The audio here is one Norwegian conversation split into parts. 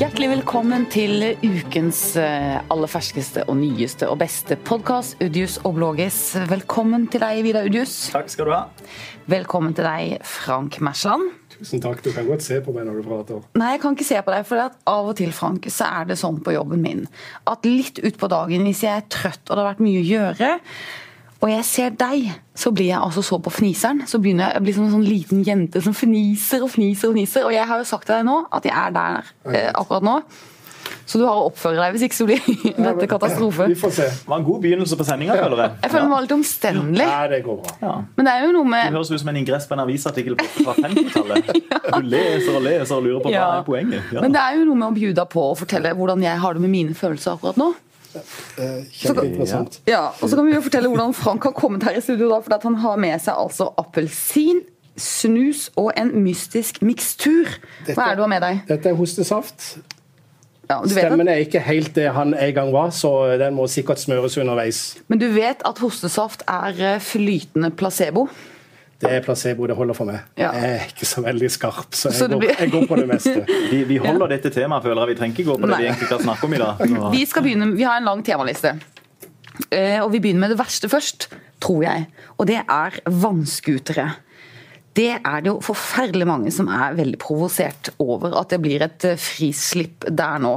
Hjertelig velkommen til ukens eh, aller ferskeste og nyeste og beste podkast, Udius og Blågis. Velkommen til deg, Vidar Udius. Takk skal du ha. Velkommen til deg, Frank Mersland. Tusen takk. Du kan godt se på meg når du prater. Nei, jeg kan ikke se på deg, for av og til Frank, så er det sånn på jobben min at litt utpå dagen, hvis jeg er trøtt og det har vært mye å gjøre, og jeg ser deg, så blir jeg altså så på fniseren. Så begynner jeg å bli som en sånn liten jente som fniser og fniser og fniser. Og jeg har jo sagt til deg nå at jeg er der eh, akkurat nå. Så du har å oppføre deg, hvis ikke så blir dette katastrofe. Vi får se. Det var en god begynnelse på sendinga, føler jeg. Jeg føler meg litt omstendelig. Ja, det går bra. Ja. Men det er jo noe med Du høres ut som en ingress på en avisartikkel fra 50-tallet. Du leser og leser og lurer på hva Ja. er poenget. Ja. Men det er jo noe med å bjuda på og fortelle hvordan jeg har det med mine følelser akkurat nå. Kjempeinteressant. Ja, Og så kan vi jo fortelle hvordan Frank har kommet her i studio, da, for at han har med seg altså appelsin, snus og en mystisk mikstur. Hva er det du har med deg? Dette er hostesaft. Ja, Stemmen er ikke helt det han en gang var, så den må sikkert smøres underveis. men du vet at hostesaft er eh, flytende placebo? Det er placebo, det holder for meg. Ja. Jeg er ikke så veldig skarp, så Så jeg det går, jeg går på det meste. Vi, vi holder dette temaet, føler jeg. Vi trenger ikke gå på det Nei. vi egentlig skal snakke om i dag. Vi skal begynne, vi har en lang temaliste. Eh, Og vi begynner med det verste først, tror jeg. Og det er vannskutere. Det er det jo forferdelig mange som er veldig provosert over at det blir et eh, frislipp der nå.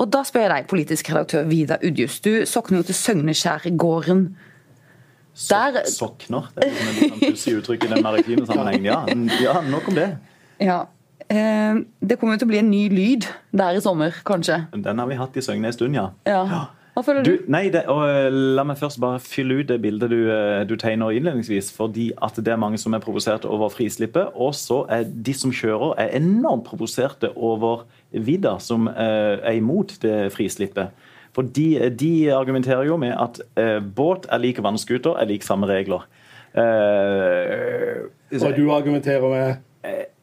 Og da spør jeg deg, politisk redaktør Vidar Udjus. Du sokner jo til Søgneskjærgården. Der- Sokner. Det er et sånn pussig uttrykk i den maritime sammenhengen. Ja, ja, nok om det. Ja. Eh, Det kommer jo til å bli en ny lyd der i sommer, kanskje. Den har vi hatt i Søgne en stund, ja. Ja. Hva føler du? Du, nei, det, og eh, La meg først bare fylle ut det bildet du, eh, du tegner innledningsvis. Fordi at det er mange som er provoserte over frislippet. Og så er de som kjører, er enormt provoserte over Vidda, som eh, er imot det frislippet. For de, de argumenterer jo med at eh, båt er lik vannskuter, er lik samme regler. Eh, Og du argumenterer med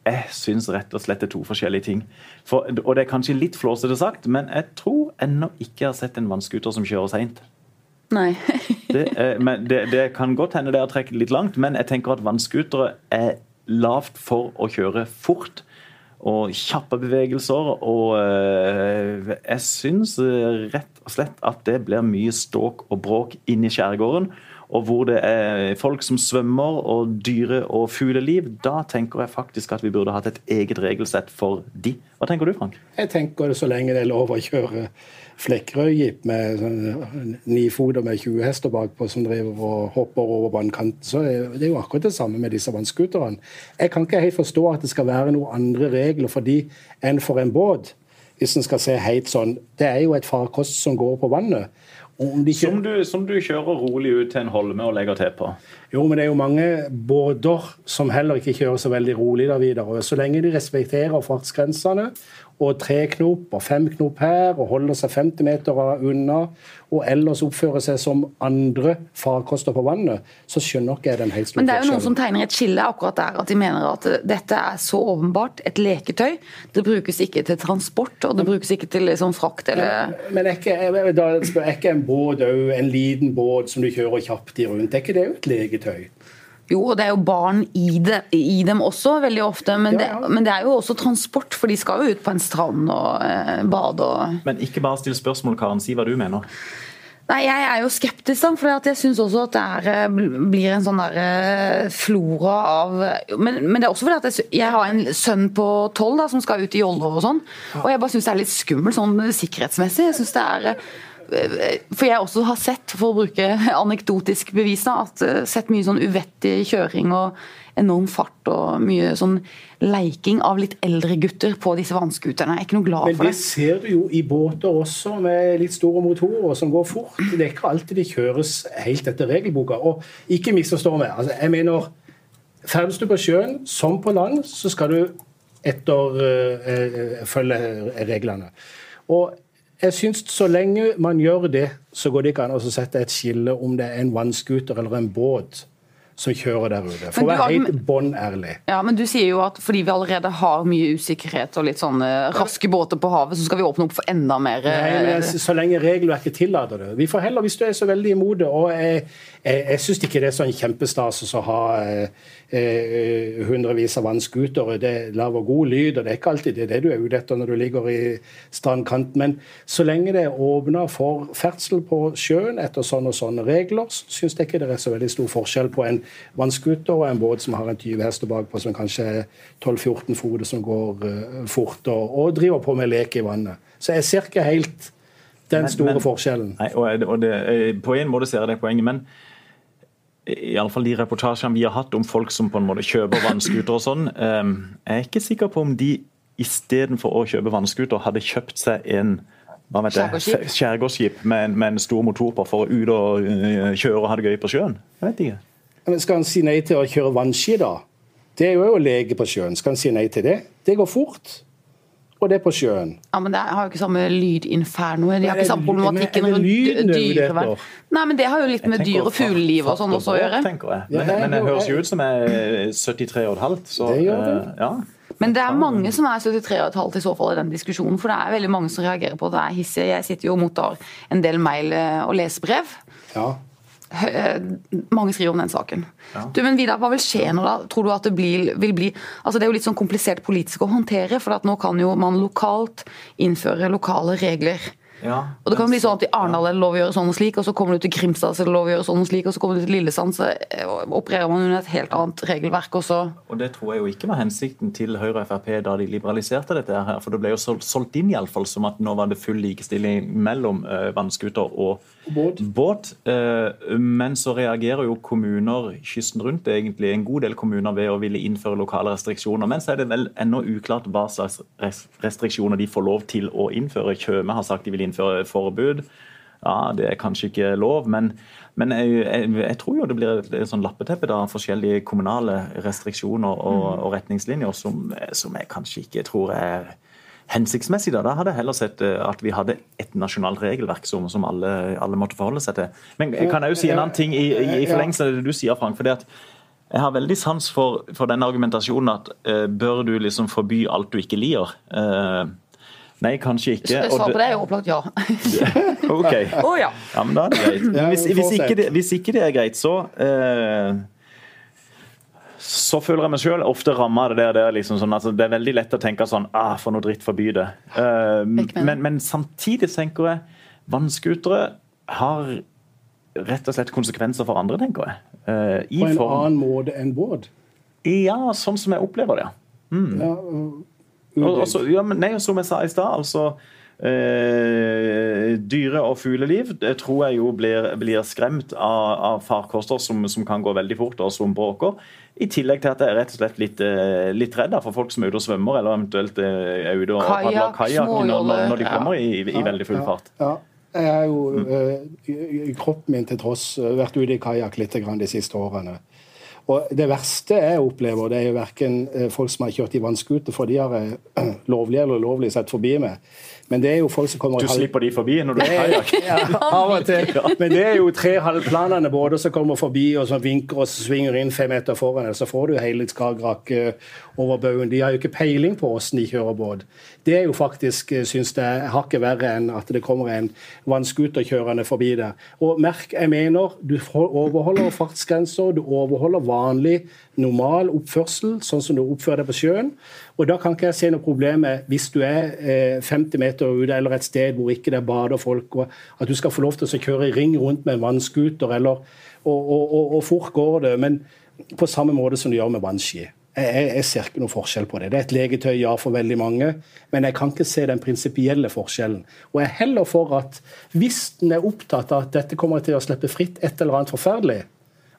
jeg syns rett og slett det er to forskjellige ting. For, og det er kanskje litt flåsete sagt, men jeg tror ennå ikke jeg har sett en vannskuter som kjører seint. Nei. Det, eh, men det, det kan godt hende det har trukket litt langt, men jeg tenker at vannskutere er lavt for å kjøre fort. Og kjappe bevegelser. Og eh, jeg syns rett og slett at det blir mye ståk og bråk inne i skjærgården. Og hvor det er folk som svømmer og dyre- og fugleliv. Da tenker jeg faktisk at vi burde hatt et eget regelsett for de. Hva tenker du, Frank? Jeg tenker så lenge det er lov å kjøre Flekkerøy-jeep med sånn nifoter med 20 hester bakpå som driver og hopper over vannkanten, så er det jo akkurat det samme med disse vannskuterne. Jeg kan ikke helt forstå at det skal være noen andre regler for de enn for en båt. Hvis en skal se helt sånn. Det er jo et farkost som går på vannet. Ikke- Som du, som du kjører rolig ut til en holme og legger til på. Jo, men det er jo mange båter som heller ikke kjører så veldig rolig der videre. Så lenge de respekterer fartsgrensene og tre knop og fem knop her og holder seg 50 meter unna og ellers oppfører seg som andre farkoster på vannet, så skjønner ikke jeg den helt store Men det er jo noen som tegner et skille akkurat der. At de mener at dette er så åpenbart et leketøy. Det brukes ikke til transport, og det brukes ikke til liksom frakt eller Men er ikke, er ikke en båt òg en liten båt som du kjører kjapt i rundt? Er ikke det jo et leketøy? Jo, og det er jo barn i, det, i dem også, veldig ofte. Men, Ja, ja. Det, men det er jo også transport, for de skal jo ut på en strand og eh, bade og Men ikke bare still spørsmål, Karen. Si hva du mener. Nei, jeg er jo skeptisk, da, for jeg syns også at det er, eh, blir en sånn der eh, flora av men, men det er også fordi at jeg, jeg har en sønn på tolv som skal ut i jolle og sånn. Og jeg bare syns det er litt skummelt sånn sikkerhetsmessig. Jeg synes det er eh, For jeg også har sett, for å bruke anekdotisk bevis, da, at eh, sett mye sånn uvettig kjøring og enorm fart og mye sånn leiking av litt eldre gutter på disse vannskuterne. Jeg er ikke noe glad for det Men det. ser du jo i båter også, med litt store motorer som går fort. Det er ikke alltid de kjøres helt etter regelboka. Og ikke misforstå meg. Altså, jeg mener, Ferdes du på sjøen, som på land, så skal du etter eh, eh, følge reglene. Og jeg syns så lenge man gjør det, så går det ikke an å sette et skille om det er en vannscooter eller en båt som kjører der ute. For å være helt bånn ærlig. Ja, men du sier jo at fordi vi allerede har mye usikkerhet og litt sånne raske båter på havet, så skal vi åpne opp for enda mer Nei, men eh, så lenge regelverket tillater det. Vi får heller, Hvis du er så veldig imot det og Jeg, jeg, jeg syns ikke det er sånn kjempestas å ha eh, eh, hundrevis av vannscootere. Det lager god lyd, og det er ikke alltid det, er det du er ute etter når du ligger i strandkanten. Men så lenge det er åpna for ferdsel på sjøen etter sånne og sånne regler, så syns jeg ikke det er så veldig stor forskjell på en vannscooter og en båt som har en 20 hester bakpå, som kanskje er 12-14 fot, som går eh, fort og, og driver på med lek i vannet. Så jeg ser ikke helt den store men- forskjellen. Nei, og, og det, eh, På en måte ser jeg det poenget, men i alle fall de reportasjene vi har hatt om folk som på en måte kjøper vannskuter og sånn, eh, jeg er ikke sikker på om de istedenfor å kjøpe vannskuter hadde kjøpt seg en Skjærgårdsskip. med, en- med en stor motor på for å ut og eh, kjøre og ha det gøy på sjøen. Jeg vet ikke. Men skal han si nei til å kjøre vannski, da? Det er jo å leke på sjøen. Skal han si nei til det? Det går fort. Og det er på sjøen. Ja, men Det har jo ikke samme lydinferno. De har ikke samme problematikken rundt er dyrevern. Nei, men Det har jo litt med dyr- og fugleliv og sånn også å gjøre. jeg. Men, men det høres jo ut som jeg er 73,5. Så Det gjør det. eh, ja. Men det er mange som er 73,5 i så fall i den diskusjonen. For det er veldig mange som reagerer på at det er hissig. Jeg sitter jo og mottar en del mail eh, og lesebrev. Ja. Eh, Mange skriver om den saken. Du, men Vidar, Hva vil skje nå, da? Tror du at det blir, vil bli altså Det er jo litt sånn komplisert politisk å håndtere. For at nå kan jo man lokalt innføre lokale regler. Ja, Og det kan bli sånn at I Arendal er det lov å gjøre sånn og slik, og så kommer du til Grimstad så er det lov å gjøre sånn og slik, og så kommer du til Lillesand så eh, opererer man under et helt annet regelverk. også. Og Det tror jeg jo ikke var hensikten til Høyre og Frp da de liberaliserte dette. her, for Det ble jo sol- solgt inn i alle fall som at nå var det full likestilling mellom uh, vannskuter og Båt. båt. Uh, men så reagerer jo kommuner kysten rundt, egentlig en god del kommuner, ved å ville innføre lokale restriksjoner. Men så er det vel ennå uklart hva slags restriksjoner de får lov til å innføre. Tjøme har sagt de vil innføre forbud. Ja, Det er kanskje ikke lov, men, men jeg, jeg, jeg tror jo det blir et, et sånn lappeteppe av forskjellige kommunale restriksjoner og, og retningslinjer som, som jeg kanskje ikke tror er hensiktsmessig. Da Da hadde jeg heller sett eh, at vi hadde et nasjonalt regelverk som, som alle, alle måtte forholde seg til. Men jeg kan òg si en annen ting i, i, i forlengelse av det du sier, Frank. fordi at jeg har veldig sans for, for den argumentasjonen at eh, bør du liksom forby alt du ikke liker? Eh, nei, kanskje ikke. Svaret på det- er jo opplagt ja. Ok. Å ja. Ja, men da er det greit. Hvis, hvis, ikke det, hvis ikke det er greit, så eh, så føler jeg meg sjøl ofte ramma av det der. Det er, liksom sånn, altså, det er veldig lett å tenke sånn ah, For noe dritt, forby det. Eh, men, men samtidig tenker jeg vannskutere har rett og slett konsekvenser for andre, tenker jeg. Eh, i På en form- annen måte enn båt. Ja, sånn som jeg opplever det. Ja, Og, og ja, men, nei, som jeg sa i stad, altså eh, Dyre- og fugleliv det tror jeg jo blir, blir skremt av, av farkoster som, som kan gå veldig fort, og som bråker. I tillegg til at jeg er rett og slett litt, eh, litt redd for folk som er ute og svømmer, eller eventuelt eh, er ute og padler kajakk når, når, når de kommer i, i veldig full fart. Ja. Jeg har jo mm. i- i kroppen min til tross eh, vært ute i kajakk litt grann de siste årene. Og Det verste jeg opplever, det er jo verken eh, folk som har kjørt i vannscooter, for de har jeg eh, lovlig eller ulovlig sett forbi meg. Men det er jo folk som kommer Du slipper de forbi når du er kajakk. ja, av og til. Men det er jo tre halvplanende båter som kommer forbi og som vinker og svinger inn fem meter foran. Så får du hele Skagerrak eh, over baugen. De har jo ikke peiling på hvordan de kjører båt. Det er jo faktisk, eh, syns jeg, hakket verre enn at det kommer en vannscooterkjørende forbi der. Og merk, jeg mener, du overholder fartsgrenser, du overholder vanlig, normal oppførsel, sånn som du oppfører deg på sjøen. Og da kan ikke jeg se noe problem med hvis du er eh, 50 meter ute eller et sted hvor ikke det er bader folk, og at du skal få lov til å kjøre i ring rundt med en vannscooter, eller og, og, og, og fort går det, men på samme måte som du gjør med vannski. Jeg, jeg, ser ikke noe forskjell på det. Det er et legetøy, ja, for veldig mange, men jeg kan ikke se den prinsipielle forskjellen. Og jeg er heller for at hvis en er opptatt av at dette kommer til å slippe fritt et eller annet forferdelig,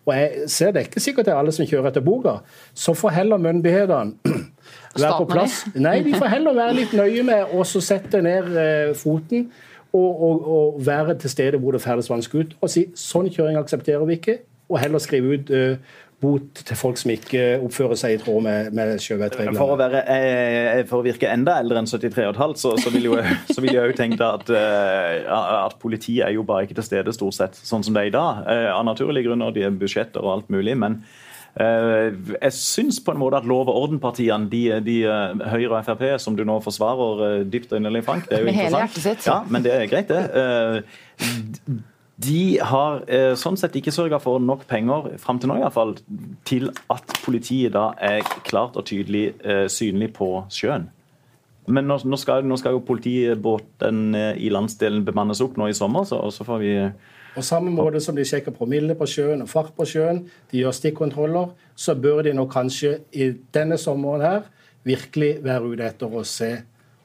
og jeg ser det ikke sikkert det er alle som kjører etter boka, så får heller myndighetene være på plass. Nei, de får heller være litt nøye med å sette ned eh, foten og, og, og være til stede hvor det ferdes ut og si sånn kjøring aksepterer vi ikke, og heller skrive ut eh, bot til folk som ikke oppfører seg i tråd med, med sjøvettreglene. For å, være, eh, for å virke enda eldre enn 73,5, så, så vil jo, så vil jeg jo tenke at, eh, at politiet er jo bare ikke til stede stort sett sånn som det er i dag. Eh, av naturlige grunner, de er budsjetter og alt mulig. men eh, jeg syns på en måte at lov og orden-partiene, de, de Høyre og Frp, som du nå forsvarer dypt og inderlig, Frank det er jo interessant. Ja, men det er greit, det. De har eh, sånn sett ikke sørga for nok penger fram til nå i hvert fall, til at politiet da er klart og tydelig eh, synlig på sjøen. Men nå, nå, skal, nå skal jo politibåten eh, i landsdelen bemannes opp nå i sommer, så, så får vi På samme måte som de sjekker promille på sjøen og fart på sjøen, de gjør stikkontroller, så bør de nå kanskje i denne sommeren her virkelig være ute etter å se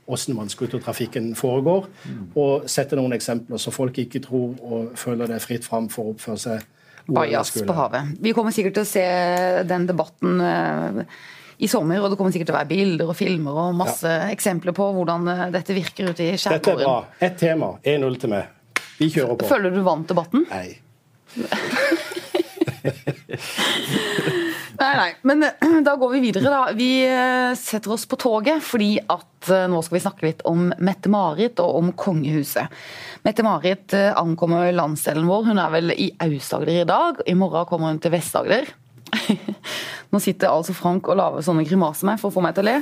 hvordan vannskutertrafikken foregår, og sette noen eksempler, så folk ikke tror og føler det er fritt fram for å oppføre seg Bajas på havet. Vi kommer sikkert til å se den debatten eh, i sommer, og det kommer sikkert til å være bilder og filmer og masse eksempler på hvordan eh, dette virker ute i Dette er bra. Ett tema. 1-0 til meg. Vi kjører på. Føler du vant debatten? Nei. Nei, nei. Men eh, da går vi videre, da. Vi eh, setter oss på toget fordi at eh, nå skal vi snakke litt om Mette-Marit og om kongehuset. Mette-Marit ankommer landsdelen vår. Hun er vel i Aust-Agder i dag. I morgen kommer hun til Vest-Agder. Nå sitter altså Frank og lager sånne grimaser meg for å få meg til å le.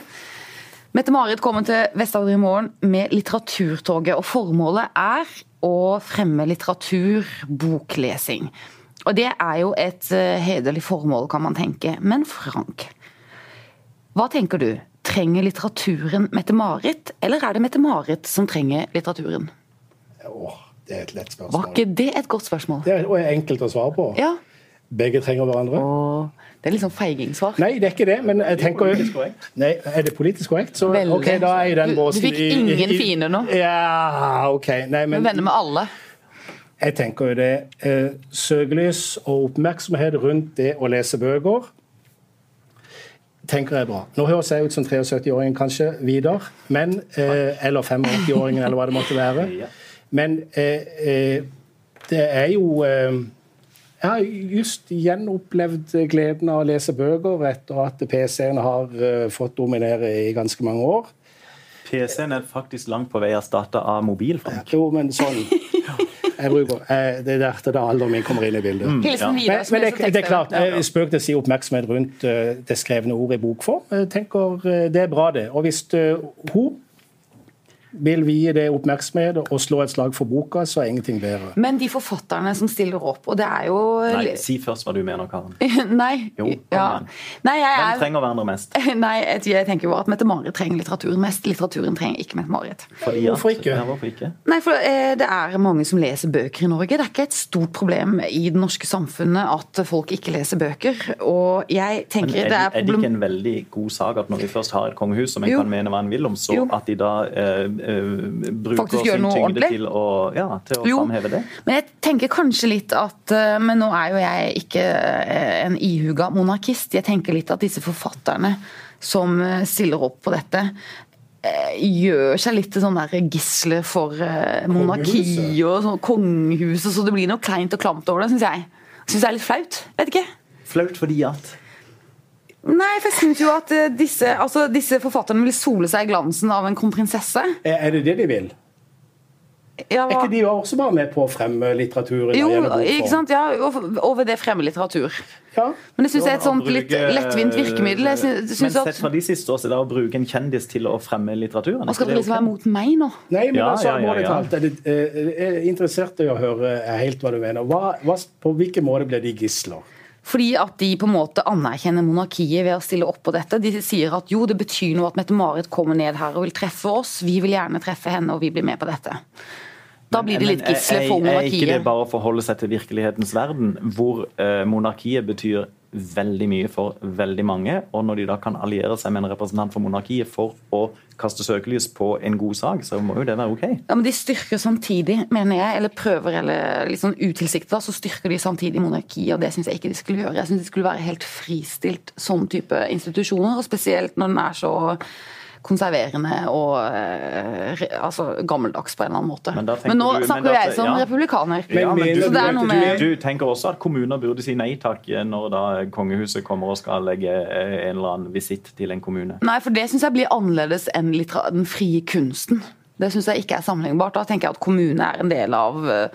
Mette-Marit kommer til Vest-Agder i morgen med Litteraturtoget, og formålet er å fremme litteratur, boklesing. Og det er jo et eh, hederlig formål, kan man tenke. Men Frank, hva tenker du? Trenger litteraturen Mette-Marit, eller er det Mette-Marit som trenger litteraturen? Åh, det er et lett spørsmål. Var ikke det et godt spørsmål? Det er og er enkelt å svare på. Ja. Begge trenger hverandre. Åh, det er litt sånn feigingsvar. Nei, det er ikke det, men jeg tenker korrekt. Nei, Er det politisk korrekt? Så Veldig. ok, da er jeg i den Du- du fikk ingen fiender nå. Ja, ok. Nei, Vi Du venner med alle. Jeg tenker jo det. Eh, søkelys og oppmerksomhet rundt det å lese bøker tenker jeg bra. Nå høres jeg ut som 73-åringen kanskje, Vidar, men, eh, eller 85-åringen, eller hva det måtte være. Men eh, eh, det er jo eh, Jeg har just gjenopplevd gleden av å lese bøker etter at PC-en har eh, fått dominere i ganske mange år. PC-en er faktisk langt på vei erstatta av mobil. Frank. Jo, men sånn jeg bruker, eh, Det er der da alderen min kommer inn i bildet. Hilsen Men, Vidar. som men det, det er klart, eh, spøk til å si oppmerksomhet rundt eh, det skrevne ordet i bokform. Jeg tenker eh, Det er bra, det. Og hvis eh, hun vil vie det oppmerksomhet og slå et slag for boka, så er ingenting bedre. Men de forfatterne som stiller opp, og det er jo Nei, si først hva du mener, Karen. Nei. Jo, kom ja. Nei, jeg Hvem er trenger hverandre mest? Nei, jeg jeg tenker jo at Mette-Marit trenger litteraturen mest. Litteraturen trenger ikke Mette-Marit. Hvorfor ikke? Ja, hvorfor ikke? Nei, for eh, Det er mange som leser bøker i Norge. Det er ikke et stort problem i det norske samfunnet at folk ikke leser bøker. Og jeg Men tenker er, det er problem... er det ikke en veldig god sak at når vi først har et kongehus som en Jo. kan mene hva en vil om, så Jo. at de da eh, bruker Faktisk gjør sin noe tyngde ordentlig? til å, ja, til å Jo, framheve det? men jeg tenker kanskje litt at eh, Men nå er jo jeg ikke eh, en ihuga monarkist. Jeg tenker litt at disse forfatterne som eh, stiller opp på dette, eh, gjør seg litt til sånne gisler for eh, monarki og sånn kongehuset, så det blir noe kleint og klamt over det, syns jeg. Syns det er litt flaut. Vet ikke. Flaut fordi at Nei, for jeg syns jo at eh, disse, altså, disse forfatterne vil sole seg i glansen av en kronprinsesse. Er er det det de vil? Ja, Er ikke de også bare med på å fremme litteraturen? jo, ikke sant? Ja, og og ved det fremme litteratur. Ja. Men det syns jeg er et sånt bruke, litt lettvint virkemiddel. Jeg synes Men sett fra de siste år siden, å bruke en kjendis til å fremme litteraturen Og skal det liksom være mot meg nå. Nei, men Ja, altså, ja, ja, alvorlig ja. talt, er det eh, jeg er interessert i å høre helt hva du mener. Hva, hva, på hvilken måte blir de gisler? Fordi at de på en måte anerkjenner monarkiet ved å stille opp på dette. De sier at jo, det betyr noe at Mette-Marit kommer ned her og vil treffe oss. Vi vil gjerne treffe henne, og vi blir med på dette. Da blir det litt gisler for monarkiet. Er ikke det bare å forholde seg til virkelighetens verden, hvor eh, monarkiet betyr veldig mye for veldig mange, og når de da kan alliere seg med en representant for monarkiet for å kaste søkelys på en god sak, så må jo det være OK. Ja, men De styrker samtidig, mener jeg, eller prøver, eller litt sånn utilsikta, så styrker de samtidig monarkiet, og det syns jeg ikke de skulle gjøre. Jeg syns de skulle være helt fristilt sånn type institusjoner, og spesielt når den er så konserverende og eh, altså, gammeldags på en eller annen måte. Men Men, nå du- snakker men jeg som ja. republikaner. Ja, men du, Så det er du, noe med- du tenker også at kommuner burde si nei takk når da kongehuset kommer og skal legge eh, en eller annen visitt til en kommune? Nei, for det syns jeg blir annerledes enn den frie kunsten. Det syns jeg ikke er sammenlignbart. Da tenker jeg at kommune er en del av eh,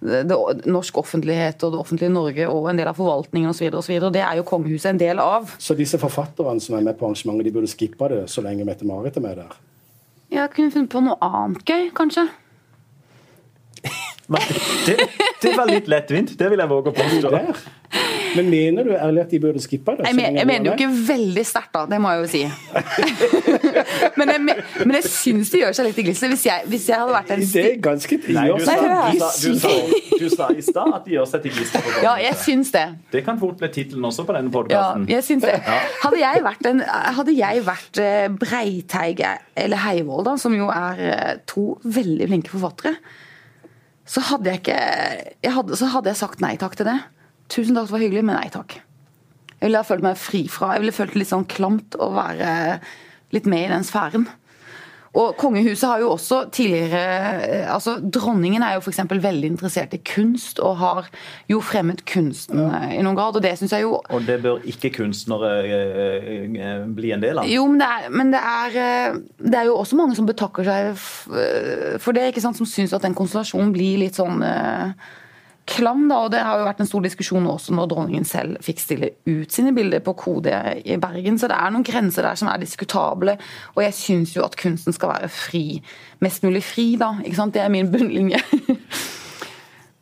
det, norsk offentlighet og det offentlige Norge og en del av forvaltningen osv. Det er jo kongehuset en del av. Så disse forfatterne som er med på arrangementet, de burde skippa det så lenge Mette-Marit er med der? Jeg kunne funnet på noe annet gøy, kanskje. Men Det, det var litt lettvint, det vil jeg våge å påstå. Men mener du ærlig at de burde skippa det? Jeg, men, jeg mener jo ikke veldig sterkt, da. Det må jeg jo si. men jeg, men- men jeg syns det gjør seg litt i glisset. Hvis hvis jeg hadde vært en Det er ganske Nei, du sa, du, sa, du, sa, du sa i stad at de gjør seg til glisset. Ja, jeg syns det. Det kan fort bli tittelen også på denne Ja, jeg syns det. Hadde jeg vært, en, hadde jeg vært eh, Breiteig eller Heivold, da, som jo er eh, to veldig flinke forfattere, så hadde jeg ikke jeg hadde, Så hadde jeg sagt nei takk til det. Tusen takk, det var hyggelig, men nei takk. Jeg ville ha følt meg fri fra Jeg ville følt det litt sånn klamt å være litt med i den sfæren. Og kongehuset har jo også tidligere eh, altså Dronningen er jo f.eks. veldig interessert i kunst, og har jo fremmet kunsten eh, i noen grad. Og det syns jeg jo Og det bør ikke kunstnere eh, bli en del av. Jo, men det er, men det er, det er jo også mange som betakker seg for det, ikke sant, som syns at den konstellasjonen blir litt sånn klam. da, og Det har jo vært en stor diskusjon også når dronningen selv fikk stille ut sine bilder på Kode i Bergen. Så det er noen grenser der som er diskutable. Og jeg syns jo at kunsten skal være fri. Mest mulig fri, da. ikke sant, Det er min bunnlinje.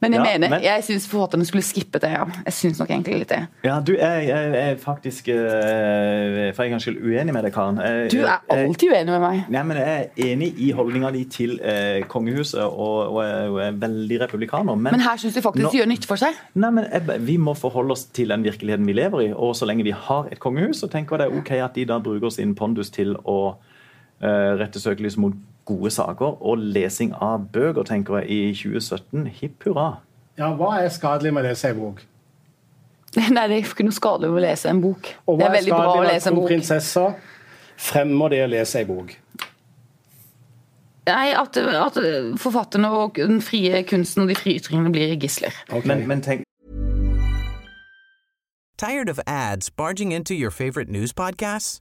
Men jeg Ja, mener, men- jeg syns forfatterne skulle skippet det. ja. Jeg syns nok egentlig litt det. Ja, du jeg er faktisk uh, for gangs skyld uenig med deg, Karen. Jeg- Du er jeg- alltid uenig med meg. Nei, men Jeg er enig i holdninga di til uh, kongehuset, og, og, og er veldig republikaner. Men, Men her syns de faktisk Nå- de gjør nytt for seg. nei, men jeg, vi må forholde oss til den virkeligheten vi lever i. Og så lenge vi har et kongehus, så tenker jeg det er ok at de da bruker sin pondus til å uh, rette søkelyset mot gode saker og lesing av bøker, tenker jeg, i 2017. Hipp hurra. Ja, Hva er skadelig med å lese ei bok? Nei, det er ikke noe skadelig med å lese en bok. Og Det hva er er veldig bra å skadelig med at en prinsesser fremmer det å lese ei bok? Nei, at, at forfatterne og den frie kunsten og de frie ytringene blir gisler. Okay. Men, men tenk, Tired of ads barging into your favorite news podcasts?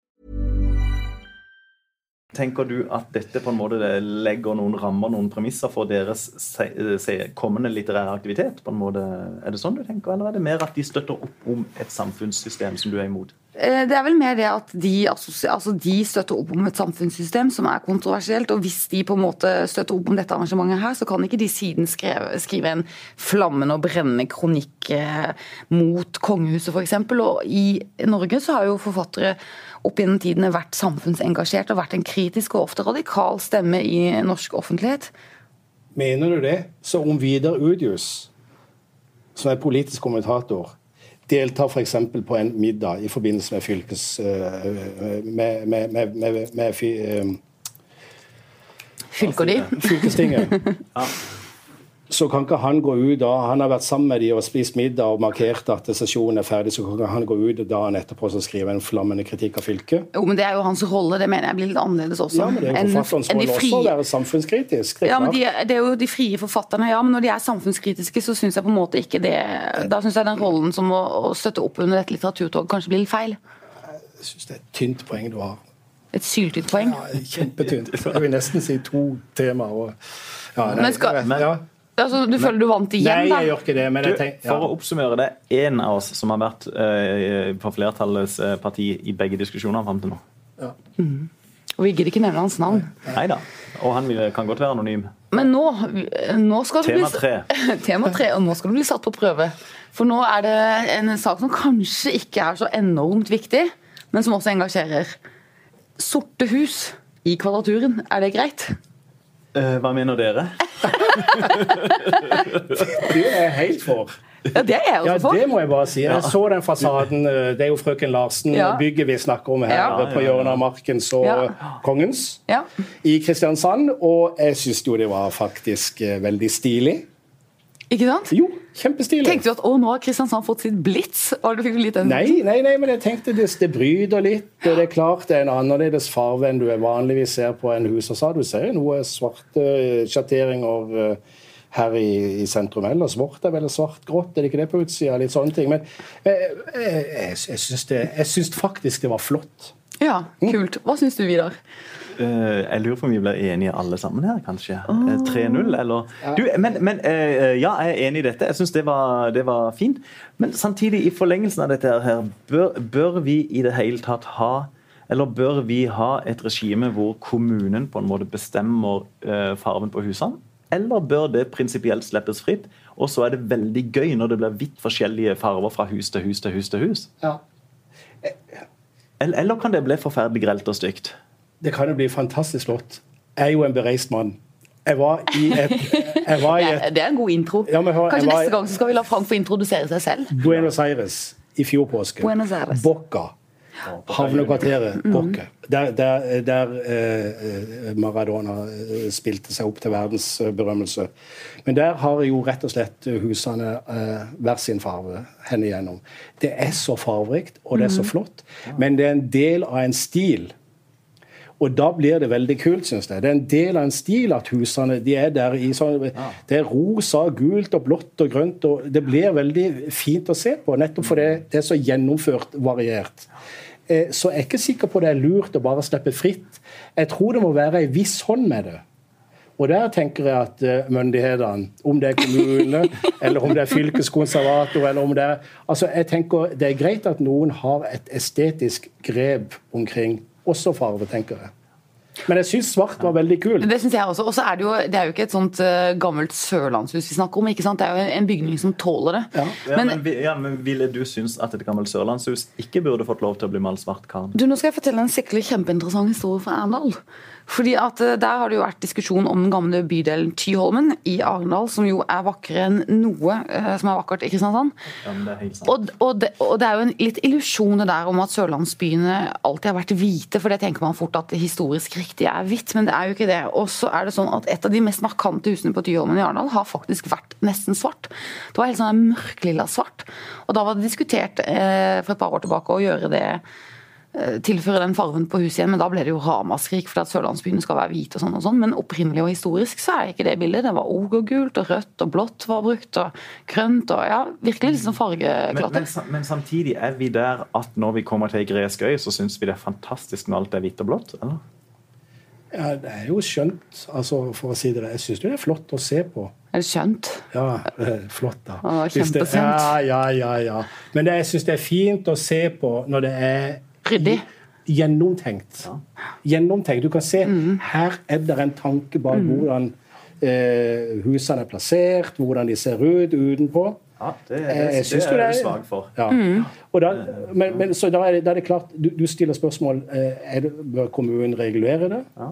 Tenker du at dette på en måte legger noen rammer, noen premisser for deres se, se, kommende litterære aktivitet? på en måte? Er det sånn du tenker, eller er det mer at de støtter opp om et samfunnssystem som du er imot? Eh, Det er vel mer det at de, altså de støtter opp om et samfunnssystem som er kontroversielt. Og hvis de på en måte støtter opp om dette arrangementet her, så kan ikke de siden skrive, skrive en flammende og brennende kronikk eh, mot kongehuset, f.eks. Og i Norge så har jo forfattere opp gjennom tidene vært samfunnsengasjert og vært en kritisk og ofte radikal stemme i norsk offentlighet. Mener du det? Så om Vidar Udius, som er politisk kommentator, deltar f.eks. på en middag i forbindelse med fylkes... øh, med, med, med, med, med fy, øh, Fylker Fylkestinget. fylkestinget, så kan ikke han gå ut da Han har vært sammen med de og spist middag og markert at sesjonen er ferdig, så kan ikke han gå ut dagen etterpå og skrive en flammende kritikk av fylket. Jo, men Det er jo hans rolle, det mener jeg blir litt annerledes også. Ja, men det er jo forfatterens rolle også å være samfunnskritisk. Det er Ja, men de, Det er jo de frie forfatterne, ja, men når de er samfunnskritiske, så syns jeg på en måte ikke det Da syns jeg den rollen som å, å støtte opp under dette litteraturtoget kanskje blir litt feil. Jeg syns det er et tynt poeng du har. Et syltynt poeng. Ja, kjempetynt. Jeg vil nesten si to temaer. Og, ja, nei, Men skal- ja. Altså, Du føler du vant igjen, Nei, da? jeg gjør ikke det, men Du, jeg tenker for å oppsummere det, én av oss som har vært uh, på flertallets eh, parti i begge diskusjoner fram til nå. Og vi gidder ikke nevne hans navn. Nei da. Og han kan godt være anonym. Men nå, nå skal du Tema bli tre. Tema tre, og nå skal du bli satt på prøve. For nå er det en sak som kanskje ikke er så enormt viktig, men som også engasjerer. Sorte hus i Kvadraturen, er det greit? Eh, hva mener dere? Det er jeg helt for. Ja, det er jeg Ja, også for. det må jeg bare si. Jeg så den fasaden. eh, Det er jo frøken Larsen, Ja. vi snakker om her Ja. på hjørnet av Markens og Ja. Kongens Ja. i Kristiansand. Og jeg syns jo det var faktisk eh, veldig stilig. Ikke sant? Jo, kjempestilig. Tenkte du at å, nå har Kristiansand fått sitt blitz? Og den Nei, nei, nei, men jeg tenkte det, det bryter litt. og Det er klart det er en annerledes farve enn du vanligvis ser på en husfasade. Du ser noe svarte sjatteringer eh, her i, i sentrum. Ellers vårt er vel svart-grått, er det ikke det på utsida? Litt sånne ting. Men eh, jeg, jeg, jeg, syns det, jeg syns faktisk det var flott. Ja, kult. Hva syns du, Vidar? Eh, jeg lurer på om vi blir enige alle sammen her, kanskje. Oh. 3-0, eller du, Men, men eh, ja, jeg er enig i dette. Jeg syns det, var- det var fint. Men samtidig, i forlengelsen av dette her, bør, bør vi i det hele tatt ha eller bør vi ha et regime hvor kommunen på en måte bestemmer farven på husene? Eller bør det prinsipielt slippes fritt? Og så er det veldig gøy når det blir vidt forskjellige farver fra hus til hus til hus. til hus. Ja. Eller, eller kan det bli forferdelig grelt og stygt? Det kan jo bli fantastisk flott. Jeg er jo en bereist mann. Jeg var i et, var i et det er en god intro. Ja, men hør, Kanskje neste gang så skal vi la Frank få introdusere seg selv? Buenos Aires i fjor påske. Buenos Aires. Boca. Havnekvarteret Bocca. Der, der, der eh, Maradona eh, spilte seg opp til verdensberømmelse. Men der har jo rett og slett husene eh, hver sin farve henne igjennom. Det er så farverikt, og det er så flott, men det er en del av en stil. Og da blir det veldig kult, syns jeg. Det er en del av en stil at husene de er der i sånn Det er rosa, gult og blått og grønt. og Det blir veldig fint å se på, nettopp fordi det er så gjennomført variert. Eh, Så jeg er ikke sikker på det er lurt å bare slippe fritt. Jeg tror det må være ei viss hånd med det. Og der tenker jeg at eh, myndighetene, om det er kommune, eller om det er fylkeskonservator, eller om det er Altså, jeg tenker det er greit at noen har et estetisk grep omkring også farvetenkere. jeg. Men jeg syns svart var veldig kult. Det syns jeg også. Og så er det jo det er jo ikke et sånt eh, gammelt sørlandshus vi snakker om. ikke sant? Det er jo en bygning som tåler det. Ja. Ja, Men men, ja, men Ville du synes at et gammelt sørlandshus ikke burde fått lov til å bli malt svart, Karen? Du, Nå skal jeg fortelle en skikkelig kjempeinteressant historie fra Arendal. Fordi at eh, Der har det jo vært diskusjon om den gamle bydelen Tyholmen i Arendal, som jo er vakrere enn noe eh, som er vakkert i Kristiansand. Ja, det er helt sant. Og, og, det, og det er jo en litt illusjon det der om at sørlandsbyene alltid har vært hvite, for det tenker man fort at det historisk riktige er hvitt, men det er jo ikke det. Og så er det sånn at et av de mest markante husene på Tyholmen i Arendal har faktisk vært nesten svart. Det var helt sånn mørklilla svart. Og da var det diskutert eh, for et par år tilbake å gjøre det tilføre den farven på huset igjen, men da ble det jo ramaskrik fordi at sørlandsbyene skal være hvite og sånn og sånn. Men opprinnelig og historisk så er ikke det bildet. Det var ogrgult og rødt og blått var brukt, og grønt og ja, virkelig liksom Men, men, men samtidig er vi der at når vi kommer til ei gresk øy, så syns vi det er fantastisk når alt er hvitt og blått? eller? Ja, det er jo skjønt, altså, for å si det. Jeg syns det er flott å se på. Er det skjønt? Ja, eh, flott, da. Det- kjempesent. Ja, ja, ja, ja. Men det, jeg syns det er fint å se på når det er Ryddig. gjennomtenkt. Gjennomtenkt. Du kan se Mm. her er det en tanke bak hvordan eh, husene er plassert, hvordan de ser ut utenpå. Ja, det, det, jeg syns jo det er- svak for. Ja. Og da, men, men, så da er, det, da er det klart, du, du stiller spørsmål eh, er det, bør kommunen regulere det. Ja.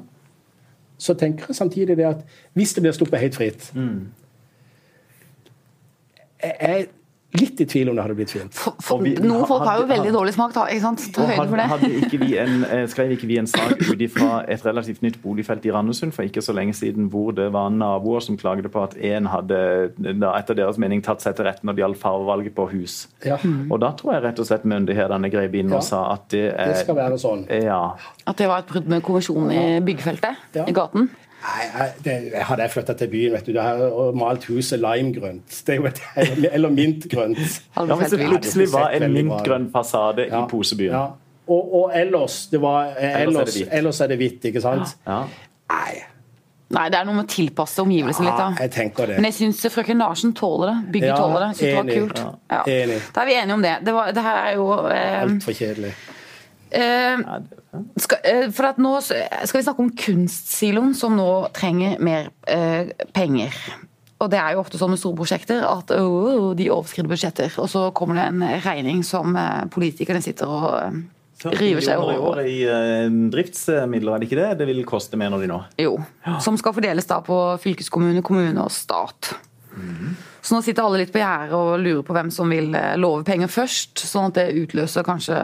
Så tenker jeg samtidig det at hvis det blir sluppet helt fritt Jeg er litt i tvil om det hadde blitt fint. For, for, vi- noen folk har jo veldig dårlig smak, da. ikke sant? Ta høyde for det. hadde ikke vi en, eh, skrev ikke vi en sak ut fra et relativt nytt boligfelt i Randesund for ikke så lenge siden, hvor det var naboer som klagde på at én hadde da, etter deres mening tatt seg til rette når det gjaldt fargevalget på hus. Ja, Og da tror jeg rett og slett myndighetene grep inn Ja. og sa at det er det skal være sånn. Ja. At det var et brudd med konvensjonen i byggefeltet Ja. i gaten. Nei, jeg, det, hadde jeg flytta til byen, vet du, da hadde malt huset limegrønt. Det er jo et, eller, mintgrønt. Ja, Hvis det plutselig var en mintgrønn fasade Ja. i Posebyen. Ja. Og, og ellers det var, eh, Ellers er det ellers, er det hvitt, ikke sant? Ja. Nei, Nei, det er noe med å tilpasse omgivelsene litt, ja, da. jeg tenker det. Men jeg syns frøken Larsen tåler det. Bygget Ja, tåler det. Synes det var kult. Ja. Enig. Da er vi enige om det. Det, var, det her er jo eh, Altfor kjedelig. Eh, skal, eh, For at nå skal vi snakke om kunstsiloen, som nå trenger mer eh, penger. Og det er jo ofte sånn med store prosjekter at øh, de overskrider budsjetter. Og så kommer det en regning som eh, politikerne sitter og eh, 40 river seg millioner i over. året i driftsmidler, er det ikke det? Det vil koste, mer når de nå. Jo. Som skal fordeles da på fylkeskommune, kommune og stat. Så nå sitter alle litt på gjerdet og lurer på hvem som vil eh, love penger først, sånn at det utløser kanskje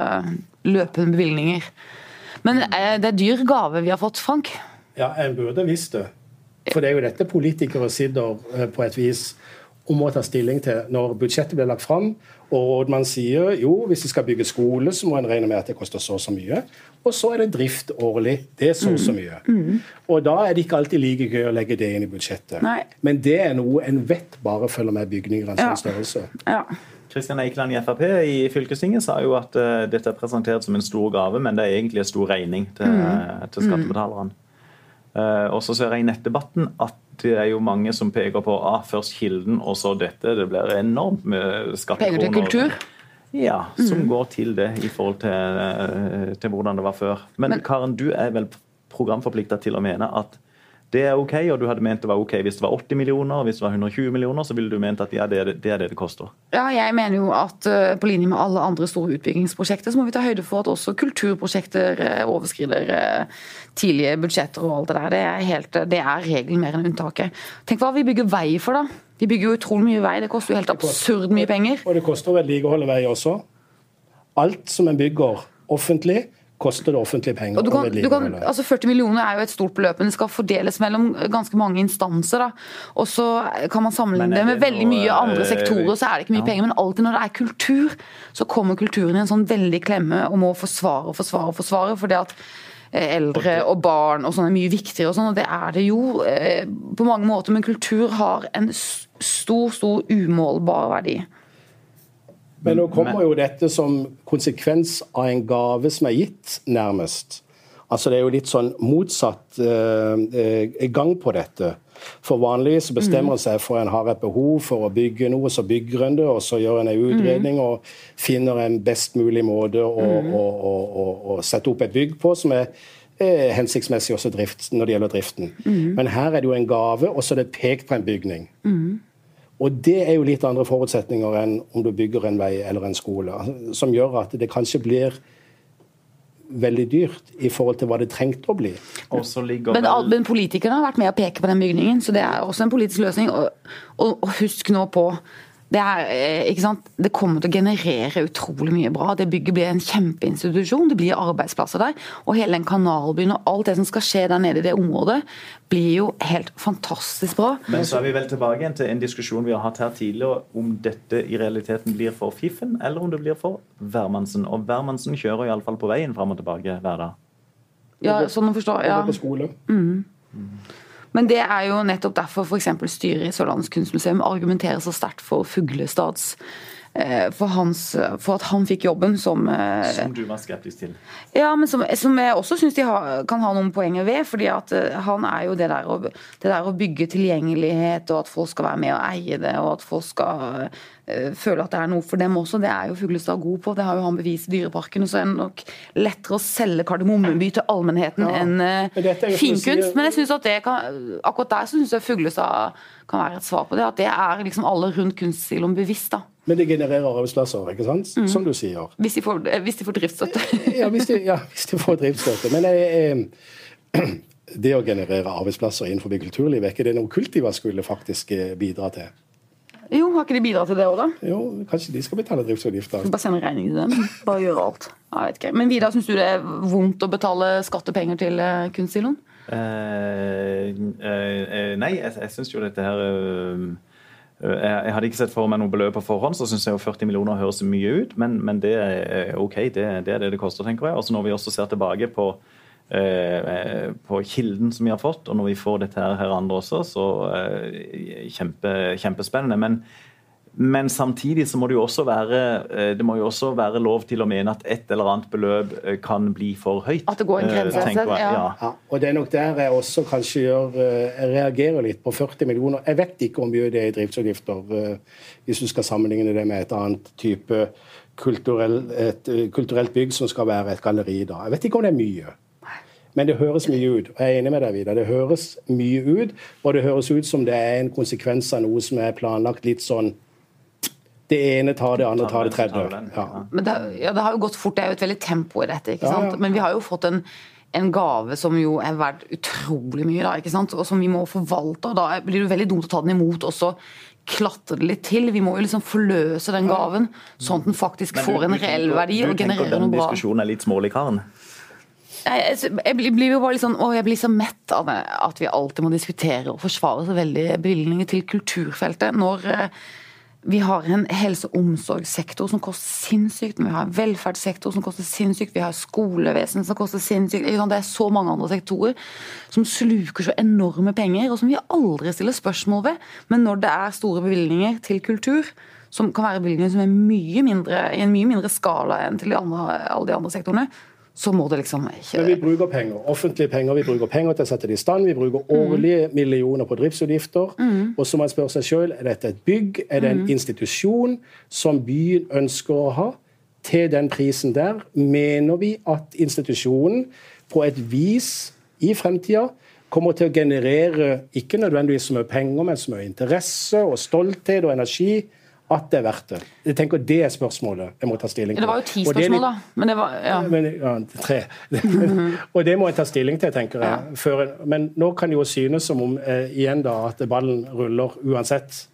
løpende bevilgninger. Men eh, det er dyr gave vi har fått, Frank. Ja, en burde visst det. For det er jo dette politikere sitter eh, på et vis og må ta stilling til når budsjettet blir lagt fram. Og rådmannen sier jo, hvis vi skal bygge skole, så må en regne med at det koster så og så mye. Og så er det drift årlig. Det er så og så Mm. mye. Og da er det ikke alltid like gøy å legge det inn i budsjettet. Nei. Men det er noe en vet bare følger med bygninger av en Ja. sånn størrelse. Ja. Kristian Eikeland i Frp i fylkestinget sa jo at uh, dette er presentert som en stor gave, men det er egentlig en stor regning til, til skattebetalerne. Uh, og så ser jeg i nettdebatten at det er jo mange som peker på ah, først Kilden og så dette. Det blir enormt med skattekroner. Penger til kultur? Ja, som går til det i forhold til, eh, til hvordan det var før. Men, Men- Karen, du er vel programforplikta til å mene at det er OK, og du hadde ment det var OK hvis det var 80 millioner, hvis det var 120 millioner, så ville du ment at ja, det er det det, er det, det koster. Ja, jeg mener jo at eh, på linje med alle andre store utbyggingsprosjekter, så må vi ta høyde for at også kulturprosjekter eh, overskrider eh, tidlige budsjetter og alt det der. Det er, helt, det er regelen mer enn unntaket. Tenk hva vi bygger vei for, da. Vi bygger jo utrolig mye vei. Det koster jo helt absurd mye penger. Og det koster å vedlikeholde vei også. Alt som en bygger offentlig, koster det offentlige penger Og du kan, du kan, altså 40 millioner er jo et stort beløp, men det skal fordeles mellom ganske mange instanser. Og så kan man sammenligne Men er det med veldig noe, mye andre eh, sektorer, så er det ikke mye ja. penger. Men alltid når det er kultur, så kommer kulturen i en sånn veldig klemme og må forsvare og forsvare og forsvare. fordi at eh, Eldre og barn og sånn er mye viktigere, og sånn, og det er det jo eh, på mange måter. Men kultur har en stor, stor umålbar verdi. Men nå kommer jo dette som konsekvens av en gave som er gitt, nærmest. Altså Det er jo litt sånn motsatt eh, eh, gang på dette. For vanligvis så bestemmer en seg for en har et behov for å bygge noe, så bygger en det, og så gjør en en utredning og finner en best mulig måte å, å, å, å, å sette opp et bygg på som er eh, hensiktsmessig også drift, når det gjelder driften. Men her er det jo en gave, og så er det pekt på en bygning. Og det er jo litt andre forutsetninger enn om du bygger en vei eller en skole, som gjør at det kanskje blir veldig dyrt i forhold til hva det trengte å bli. Og så ligger Men, men politikerne har vært med å peke på den bygningen, så det er også en politisk løsning. Og, og, og husk nå på det, er, eh, ikke sant? det kommer til å generere utrolig mye bra. Det bygget blir en kjempeinstitusjon, det blir arbeidsplasser der. Og hele den kanalbyen og alt det som skal skje der nede i det området, blir jo helt fantastisk bra. Men så er vi vel tilbake igjen til en diskusjon vi har hatt her tidligere, om dette i realiteten blir for fiffen, eller om det blir for hvermannsen. Og hvermannsen kjører iallfall på veien fram og tilbake hver dag. Ja, sånn å forstå. Ja. Og på skole. Men det er jo nettopp derfor f.eks. styret i Sørlandets kunstmuseum argumenterer så sterkt for Fuglestads for, hans, for at han fikk jobben som eh, Som du var skeptisk til. Ja, men som, som jeg også syns de ha, kan ha noen poenger ved. fordi at eh, han er jo det der, å, det der å bygge tilgjengelighet, og at folk skal være med og eie det, og at folk skal eh, føle at det er noe for dem også. Det er jo Fuglestad god på. Det har jo han bevist i Dyreparken. Og så er det nok lettere å selge Kardemommeby til allmennheten Ja, enn eh, du finkunst. Men jeg synes at det kan, akkurat der syns jeg Fuglestad kan være et svar på det. At det er liksom alle rundt kunststilen bevisst. da. Men det genererer arbeidsplasser, ikke sant? som du sier. Hvis de får, eh, hvis de får driftsstøtte. Ja, hvis de, ja, hvis de får driftsstøtte. Men jeg, jeg, det å generere arbeidsplasser innenfor kulturlivet, er ikke det noe Kultiva skulle faktisk eh, bidra til? Jo, har ikke de bidratt til det òg, da? Jo, kanskje de skal betale driftsavgifter. Bare sende regning til dem. Bare gjøre alt. Jeg vet ikke. Men Vidar, syns du det er vondt å betale skattepenger til eh, kunstsiloen? Eh, eh, eh, nei, jeg, jeg syns jo dette her eh, eh, jeg, jeg hadde ikke sett for meg noe beløp på forhånd, så syns jeg jo 40 millioner høres mye ut, men, men det er OK. Det, det er det det koster, tenker jeg. Også når vi også ser tilbake på eh, på kilden som vi har fått, og når vi får dette her, her andre også, så eh, kjempe, kjempespennende. Men, men samtidig så må det jo også være eh, det må jo også være lov til å mene at et eller annet beløp eh, kan bli for høyt. At det går en eh, grense, ja. Ja. Ja, og det er nok der jeg også kanskje gjør Jeg reagerer litt på 40 millioner. Jeg vet ikke hvor mye det er i driftsutgifter, hvis du skal sammenligne det med et annet type kulturell, et kulturelt bygg som skal være et galleri. da. Jeg vet ikke om det er mye. Men det høres mye ut. og Jeg er enig med deg, Vidar. Det høres mye ut, og det høres ut som det er en konsekvens av noe som er planlagt litt sånn Det ene tar det, andre tar det tredje. Ja. Men det, ja, det har jo gått fort. Det er jo et veldig tempo i dette. ikke sant? ja. Men vi har jo fått en, en gave som jo er verdt utrolig mye, da, ikke sant? og som vi må forvalte. og Da blir det jo veldig dumt å ta den imot også klatre det litt til. Vi må jo liksom forløse den gaven, sånn at den faktisk får en reell verdi og genererer noe bra. Du tenker den diskusjonen er litt smålig, Karen? Jeg, jeg blir- blir jo bare litt sånn, å, jeg blir så mett av det, at vi alltid må diskutere og forsvare så veldig bevilgninger til kulturfeltet. Når eh, vi har en helse- og omsorgssektor som koster sinnssykt, vi har en velferdssektor som koster sinnssykt, vi har skolevesen som koster sinnssykt. Det er så mange andre sektorer som sluker så enorme penger, og som vi aldri stiller spørsmål ved. Men når det er store bevilgninger til kultur, som kan være bevilgninger som er mye mindre, i en mye mindre skala enn til de andre, alle de andre sektorene, så må det liksom ikke Men vi bruker penger. Offentlige penger. Vi bruker penger til å sette det i stand. Vi bruker årlige millioner på driftsutgifter. Og så må man spørre seg sjøl er dette et bygg, er det en institusjon som byen ønsker å ha. Til den prisen der mener vi at institusjonen på et vis i fremtida kommer til å generere ikke nødvendigvis så mye penger, men så mye interesse og stolthet og energi at det er verdt det. Jeg tenker Det er spørsmålet jeg må ta stilling til. Det var jo ti spørsmål, litt- da. Men det var, ja. men, ja, tre. og det må jeg ta stilling til, tenker jeg. Før, men nå kan det jo synes som om eh, igjen da, at ballen ruller uansett.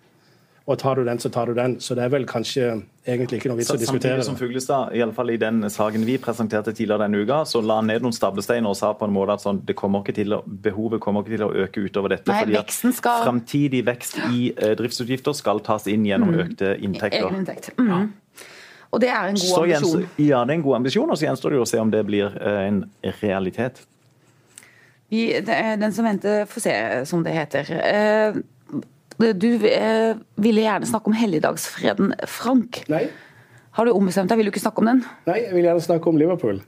Og tar du den, så tar du den. Så det er vel kanskje egentlig ikke noe vits Så å diskutere. Samtidig som. Fuglestad, i alle fall i den saken vi presenterte tidligere denne uka, så la han ned noen stablesteiner og sa på en måte at sånn, det kommer ikke til å, behovet kommer ikke til å øke utover dette. Nei, fordi at skal- Framtidig vekst i uh, driftsutgifter skal tas inn gjennom økte inntekter. Egen inntekt. Ja. Og det er en god Så gjenstår, ambisjon. ja, det er en god ambisjon, og så gjenstår det jo å se om det blir uh, en realitet. Vi, den som venter, får se, som det heter. Eh, Du eh, ville gjerne snakke om helligdagsfreden. Frank, Nei, har du ombestemt deg? Vil du ikke snakke om den? nei, jeg vil gjerne snakke om Liverpool.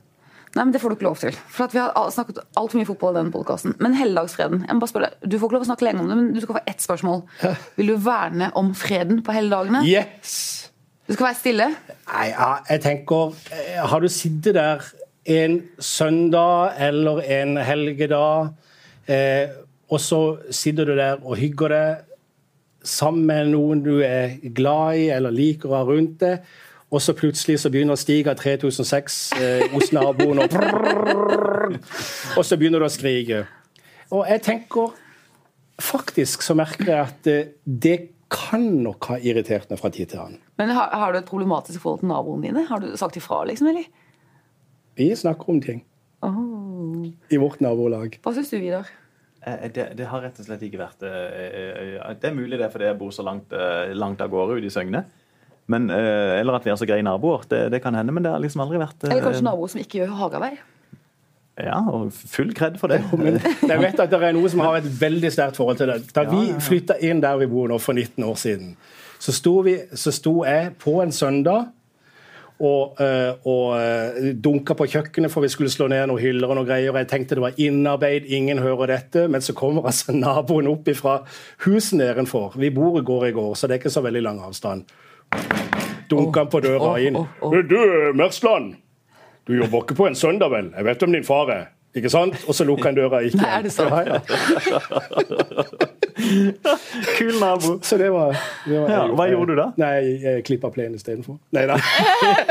Nei, men Det får du ikke lov til. For at Vi har snakket altfor mye fotball i denne podkasten. Men helligdagsfreden jeg må bare spørre deg, Du får ikke lov å snakke lenge om det, men du skal få ett spørsmål. Vil du verne om freden på helligdagene? Yes! Du skal være stille? Nei, jeg tenker eh, Har du sittet der en søndag eller en helgedag, eh, og så sitter du der og hygger deg sammen med noen du er glad i eller liker å ha rundt deg, og så plutselig så begynner stiga 3006 eh, hos naboen, og, og så begynner du å skrike. Og jeg tenker Faktisk så merker jeg at eh, det kan nok ha irritert meg fra tid til annen. Men har, har du et problematisk forhold til naboene dine? Har du sagt ifra, liksom? eller? Vi snakker om ting Oh. i vårt nabolag. Hva syns du, Vidar? Eh, Det, det har rett og slett ikke vært eh, eh, Det er mulig det er fordi jeg bor så langt, eh, langt av gårde ute i Søgne. Men, eh, eller at vi er så greie naboer. Det, det kan hende, men det har liksom aldri vært eh, Eller kanskje naboer som ikke gjør hagearbeid? Ja, og full kred for det. Men jeg vet at det er noe som har et veldig sterkt forhold til det. Da vi flytta inn der vi bor nå for 19 år siden, så sto, vi, så sto jeg på en søndag og, øh, og øh, dunka på kjøkkenet for vi skulle slå ned noen hyller og noen greier. og Jeg tenkte det var innarbeid, ingen hører dette. Men så kommer altså naboen opp fra huset nedenfor. Vi bor i gård i går, så det er ikke så veldig lang avstand. Dunka han på døra inn. Men. Du, Mersland! Du jobber ikke på en søndag, vel? Jeg vet om din far er. Ikke sant? Og så lukker han døra ikke Nei, er det sant? Ja, ja. Kul nabo. Så det var, det var Ja, hva gjorde du da? Nei, jeg klippa plenen istedenfor. Nei da.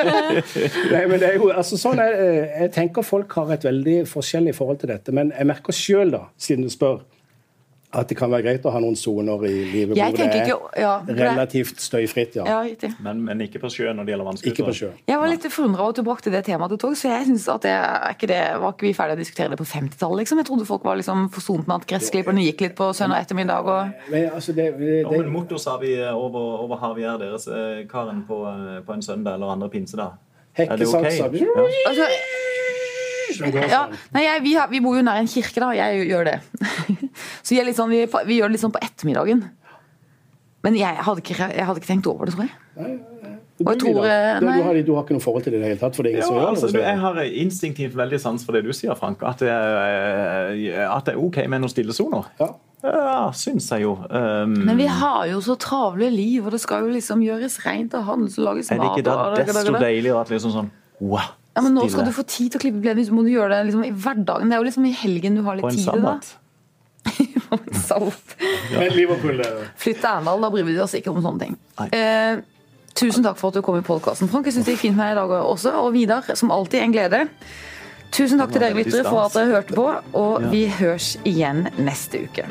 Nei, men det er jo, altså sånn er. Jeg tenker folk har et veldig forskjellig forhold til dette. Men jeg merker sjøl, da, siden du spør, at det kan være greit å ha noen soner i livet Jeg hvor det er ikke ja, det- relativt støyfritt. ja. Ja. Men, men ikke på sjø når det gjelder vannskuter. Ikke på sjø. Jeg var litt forundra over at du brakte det temaet til tog, så jeg synes at det, er ikke det, var ikke vi ferdige å diskutere det på 50-tallet? Liksom. Jeg trodde folk var liksom forsont med at gressklipperne gikk litt på søndag ettermiddag. Og... Men altså, det, det, Ja, men det, Motto sa vi eh, over, over Harvier deres, eh, Karen, på, eh, på en søndag eller andre pinse, pinsedag. Er det ok? Sa vi. Ja. Altså, ja, nei, jeg, vi, har, vi bor jo nær en kirke, da. Jeg gjør det. Så vi, er sånn, vi, vi gjør det litt sånn på ettermiddagen. Men jeg hadde ikke, jeg hadde ikke tenkt over det, tror jeg. Du, Og jeg tror, eh, du, du, har, du har ikke noe forhold til det i det hele tatt? For det er Ja, altså, du, jeg har instinktivt veldig sans for det du sier, Frank. At det er, eh, at det er OK med noen stillesoner. Ja. Ja, syns jeg jo. Um, Men vi har jo så travle liv, og det skal jo liksom gjøres rent og handles og lages er det ikke da desto deiligere at liksom sånn wow, Ja, men nå skal du få tid til å klippe plenen, så må du gjøre det liksom i hverdagen. Det er jo liksom i helgen du har litt tid til det. På en sabbat. Men Liverpool det, Flytt til Arendal, da bryr vi oss ikke om sånne ting. Eh, tusen takk for at du kom i podkasten, Frank. Jeg syns det gikk fint med deg i dag også. Og Vidar, som alltid, en glede. Tusen takk til dere lyttere for at dere hørte på, og Ja. vi høres igjen neste uke.